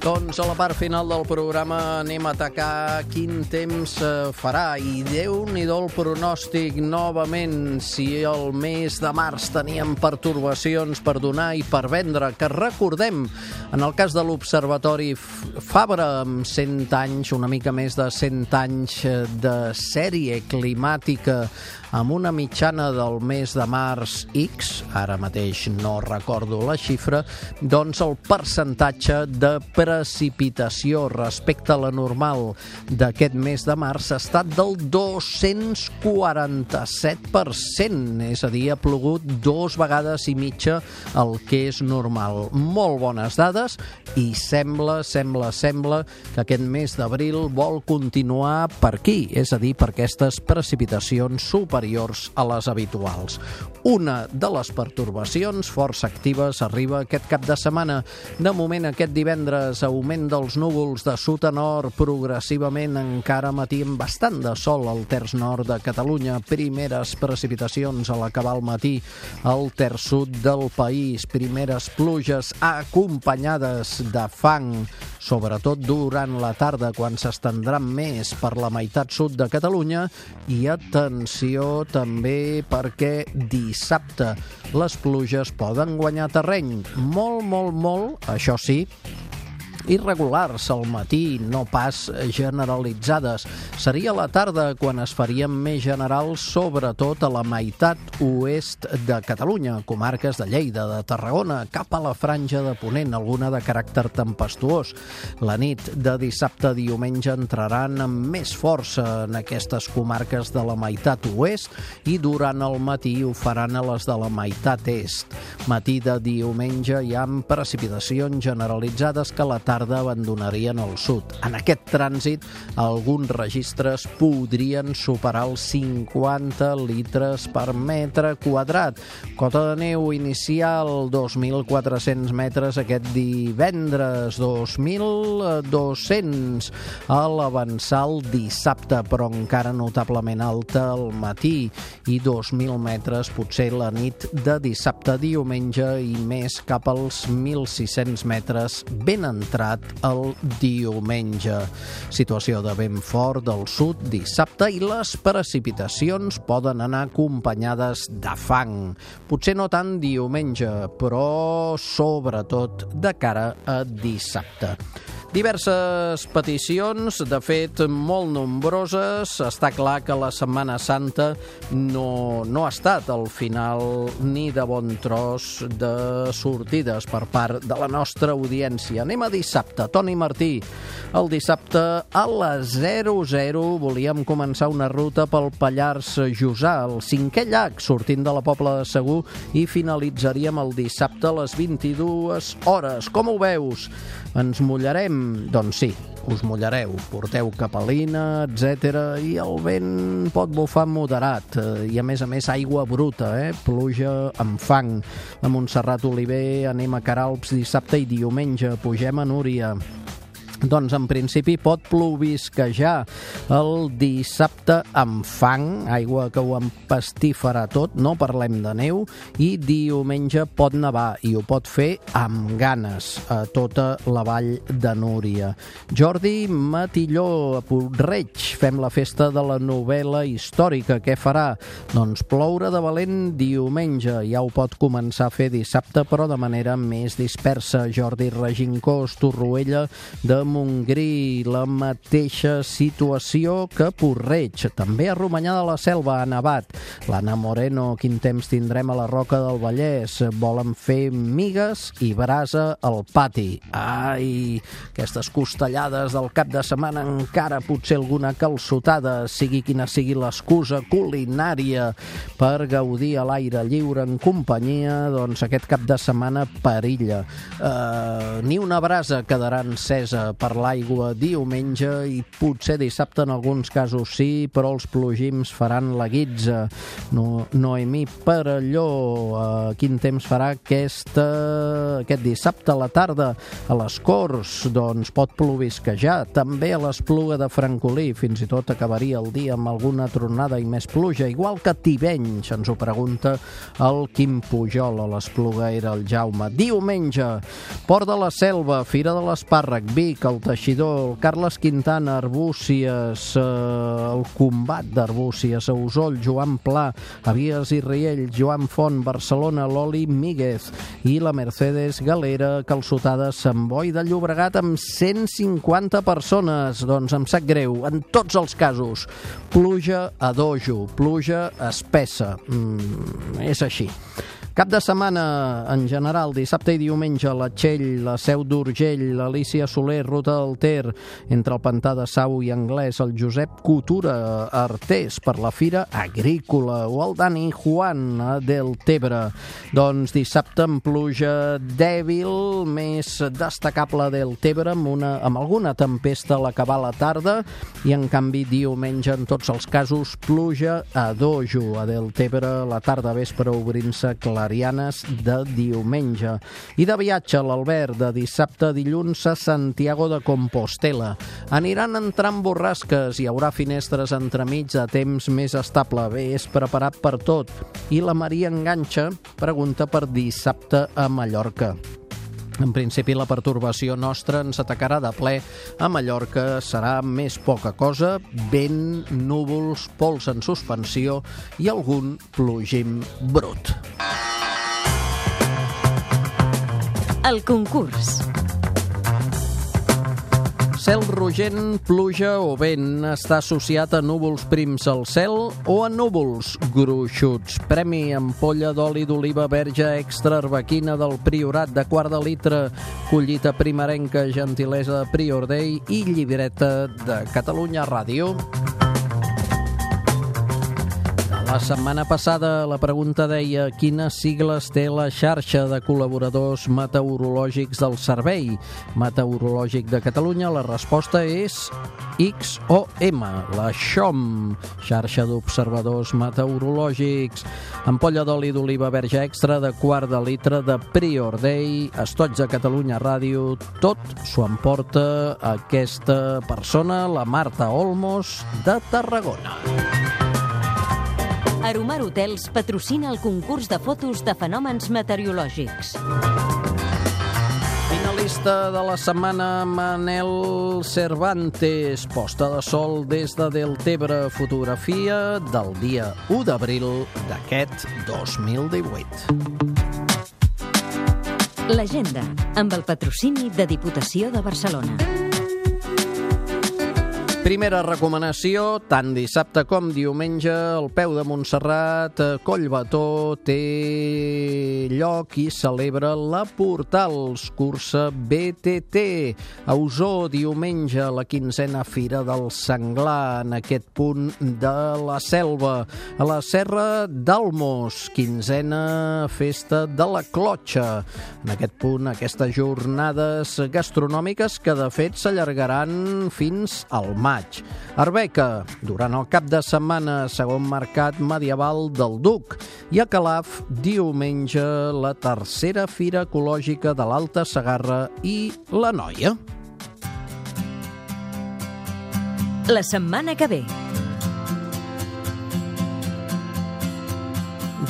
Doncs a la part final del programa anem a atacar quin temps eh, farà. I déu nhi el pronòstic novament. Si el mes de març teníem pertorbacions per donar i per vendre, que recordem en el cas de l'Observatori Fabra amb 100 anys, una mica més de 100 anys eh, de sèrie climàtica amb una mitjana del mes de març X, ara mateix no recordo la xifra, doncs el percentatge de precipitació respecte a la normal d'aquest mes de març ha estat del 247%, és a dir, ha plogut dos vegades i mitja el que és normal. Molt bones dades i sembla, sembla, sembla que aquest mes d'abril vol continuar per aquí, és a dir, per aquestes precipitacions superiors superiors a les habituals. Una de les pertorbacions força actives arriba aquest cap de setmana. De moment, aquest divendres, augment dels núvols de sud a nord, progressivament encara matí amb bastant de sol al terç nord de Catalunya. Primeres precipitacions a l'acabar el matí al terç sud del país. Primeres pluges acompanyades de fang sobretot durant la tarda quan s'estendran més per la meitat sud de Catalunya i atenció també perquè dissabte les pluges poden guanyar terreny. Molt, molt, molt, això sí, irregulars al matí, no pas generalitzades. Seria la tarda quan es farien més generals, sobretot a la meitat oest de Catalunya, comarques de Lleida, de Tarragona, cap a la franja de Ponent, alguna de caràcter tempestuós. La nit de dissabte a diumenge entraran amb més força en aquestes comarques de la meitat oest i durant el matí ho faran a les de la meitat est. Matí de diumenge hi ha precipitacions generalitzades que la tarda abandonarien el sud. En aquest trànsit, alguns registres podrien superar els 50 litres per metre quadrat. Cota de neu inicial 2.400 metres aquest divendres, 2.200 a l'avançar el dissabte, però encara notablement alta al matí i 2.000 metres potser la nit de dissabte diumenge i més cap als 1.600 metres ben entrat entrat el diumenge. Situació de vent fort del sud dissabte i les precipitacions poden anar acompanyades de fang. Potser no tant diumenge, però sobretot de cara a dissabte. Diverses peticions, de fet, molt nombroses. Està clar que la Setmana Santa no, no ha estat al final ni de bon tros de sortides per part de la nostra audiència. Anem a dissabte. Toni Martí, el dissabte a les 00 volíem començar una ruta pel Pallars Jussà, el cinquè llac, sortint de la Pobla de Segur i finalitzaríem el dissabte a les 22 hores. Com ho veus? Ens mullarem? Doncs sí, us mullareu, porteu capelina, etc i el vent pot bufar moderat eh, i a més a més aigua bruta, eh? pluja amb fang. A Montserrat Oliver anem a Caralps dissabte i diumenge, pugem a Núria. Doncs en principi pot plovisquejar el dissabte amb fang, aigua que ho empastifarà tot, no parlem de neu, i diumenge pot nevar i ho pot fer amb ganes a tota la vall de Núria. Jordi Matilló, a Puigreig, fem la festa de la novel·la històrica. Què farà? Doncs ploure de valent diumenge. Ja ho pot començar a fer dissabte, però de manera més dispersa. Jordi Regincós, Torroella de Montgrí, la mateixa situació que Porreig. També a Romanyà de la Selva ha nevat. L'Anna Moreno, quin temps tindrem a la Roca del Vallès? Volen fer migues i brasa al pati. Ai, aquestes costellades del cap de setmana encara potser alguna calçotada, sigui quina sigui l'excusa culinària per gaudir a l'aire lliure en companyia, doncs aquest cap de setmana perilla. Uh, ni una brasa quedarà encesa per l'aigua diumenge i potser dissabte en alguns casos sí, però els plogims faran la guitza. No, Noemí Perelló, uh, quin temps farà aquesta, aquest dissabte a la tarda a les Corts? Doncs pot plovisquejar. També a l'Espluga de Francolí, fins i tot acabaria el dia amb alguna tronada i més pluja, igual que Tivenys, ens ho pregunta el Quim Pujol a l'Espluga era el Jaume. Diumenge, Port de la Selva, Fira de l'Espàrrec, Vic, el Teixidor, el Carles Quintana, Arbúcies, eh, el Combat d'Arbúcies, a Usol, Joan Pla, Avies i Riell, Joan Font, Barcelona, l'Oli Míguez i la Mercedes Galera, calçotada Sant Boi de Llobregat amb 150 persones. Doncs em sap greu, en tots els casos. Pluja a dojo, pluja espessa. Mm, és així. Cap de setmana, en general, dissabte i diumenge, la Txell, la Seu d'Urgell, l'Alicia Soler, Ruta del Ter, entre el Pantà de Sau i Anglès, el Josep Coutura, Artés, per la Fira Agrícola, o el Dani Juan, del Tebre. Doncs dissabte amb pluja dèbil, més destacable del Tebre, amb, una, amb alguna tempesta a l'acabar la tarda, i en canvi diumenge, en tots els casos, pluja a dojo, a del Tebre, la tarda vespre obrint-se clar clarianes de diumenge. I de viatge l'Albert de dissabte a dilluns a Santiago de Compostela. Aniran entrant borrasques, hi haurà finestres entremig a temps més estable. Bé, és preparat per tot. I la Maria Enganxa pregunta per dissabte a Mallorca. En principi, la pertorbació nostra ens atacarà de ple a Mallorca. Serà més poca cosa, vent, núvols, pols en suspensió i algun plogim brut. El concurs. Cel rogent, pluja o vent està associat a núvols prims al cel o a núvols gruixuts. Premi ampolla d'oli d'oliva verge extra arbequina del Priorat de quart de litre, collita primerenca, gentilesa Prior Day i llibreta de Catalunya Ràdio. La setmana passada la pregunta deia quines sigles té la xarxa de col·laboradors meteorològics del Servei Meteorològic de Catalunya. La resposta és XOM, la XOM, xarxa d'observadors meteorològics. Ampolla d'oli d'oliva verge extra de quart de litre de Prior Day, estoig de Catalunya Ràdio, tot s'ho emporta aquesta persona, la Marta Olmos, de Tarragona. Aromar Hotels patrocina el concurs de fotos de fenòmens meteorològics. Finalista de la setmana, Manel Cervantes, posta de sol des de Deltebre, fotografia del dia 1 d'abril d'aquest 2018. L'agenda, amb el patrocini de Diputació de Barcelona. Primera recomanació, tant dissabte com diumenge, el peu de Montserrat, Collbató, té lloc i celebra la Portals, cursa BTT. A Osó, diumenge, la quinzena Fira del Senglar, en aquest punt de la Selva. A la Serra d'Almos, quinzena Festa de la Clotxa. En aquest punt, aquestes jornades gastronòmiques que, de fet, s'allargaran fins al maig maig. Arbeca, durant el cap de setmana, segon mercat medieval del Duc. I a Calaf, diumenge, la tercera fira ecològica de l'Alta Segarra i la Noia. La setmana que ve.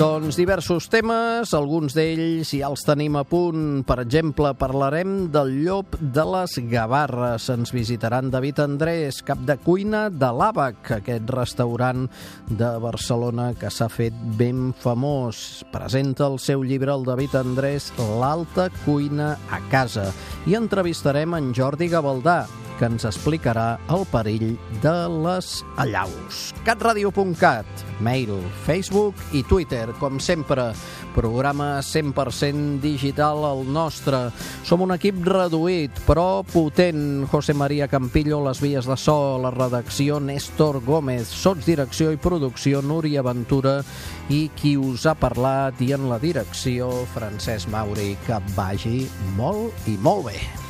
Doncs diversos temes, alguns d'ells ja els tenim a punt. Per exemple, parlarem del llop de les Gavarres. Ens visitaran David Andrés, cap de cuina de l'Àbac, aquest restaurant de Barcelona que s'ha fet ben famós. Presenta el seu llibre, el David Andrés, L'alta cuina a casa. I entrevistarem en Jordi Gavaldà, que ens explicarà el perill de les allaus. catradio.cat, mail, Facebook i Twitter, com sempre, programa 100% digital el nostre. Som un equip reduït, però potent. José María Campillo, les vies de so, la redacció Néstor Gómez, sots direcció i producció Núria Ventura i qui us ha parlat i en la direcció Francesc Mauri. Que vagi molt i molt bé.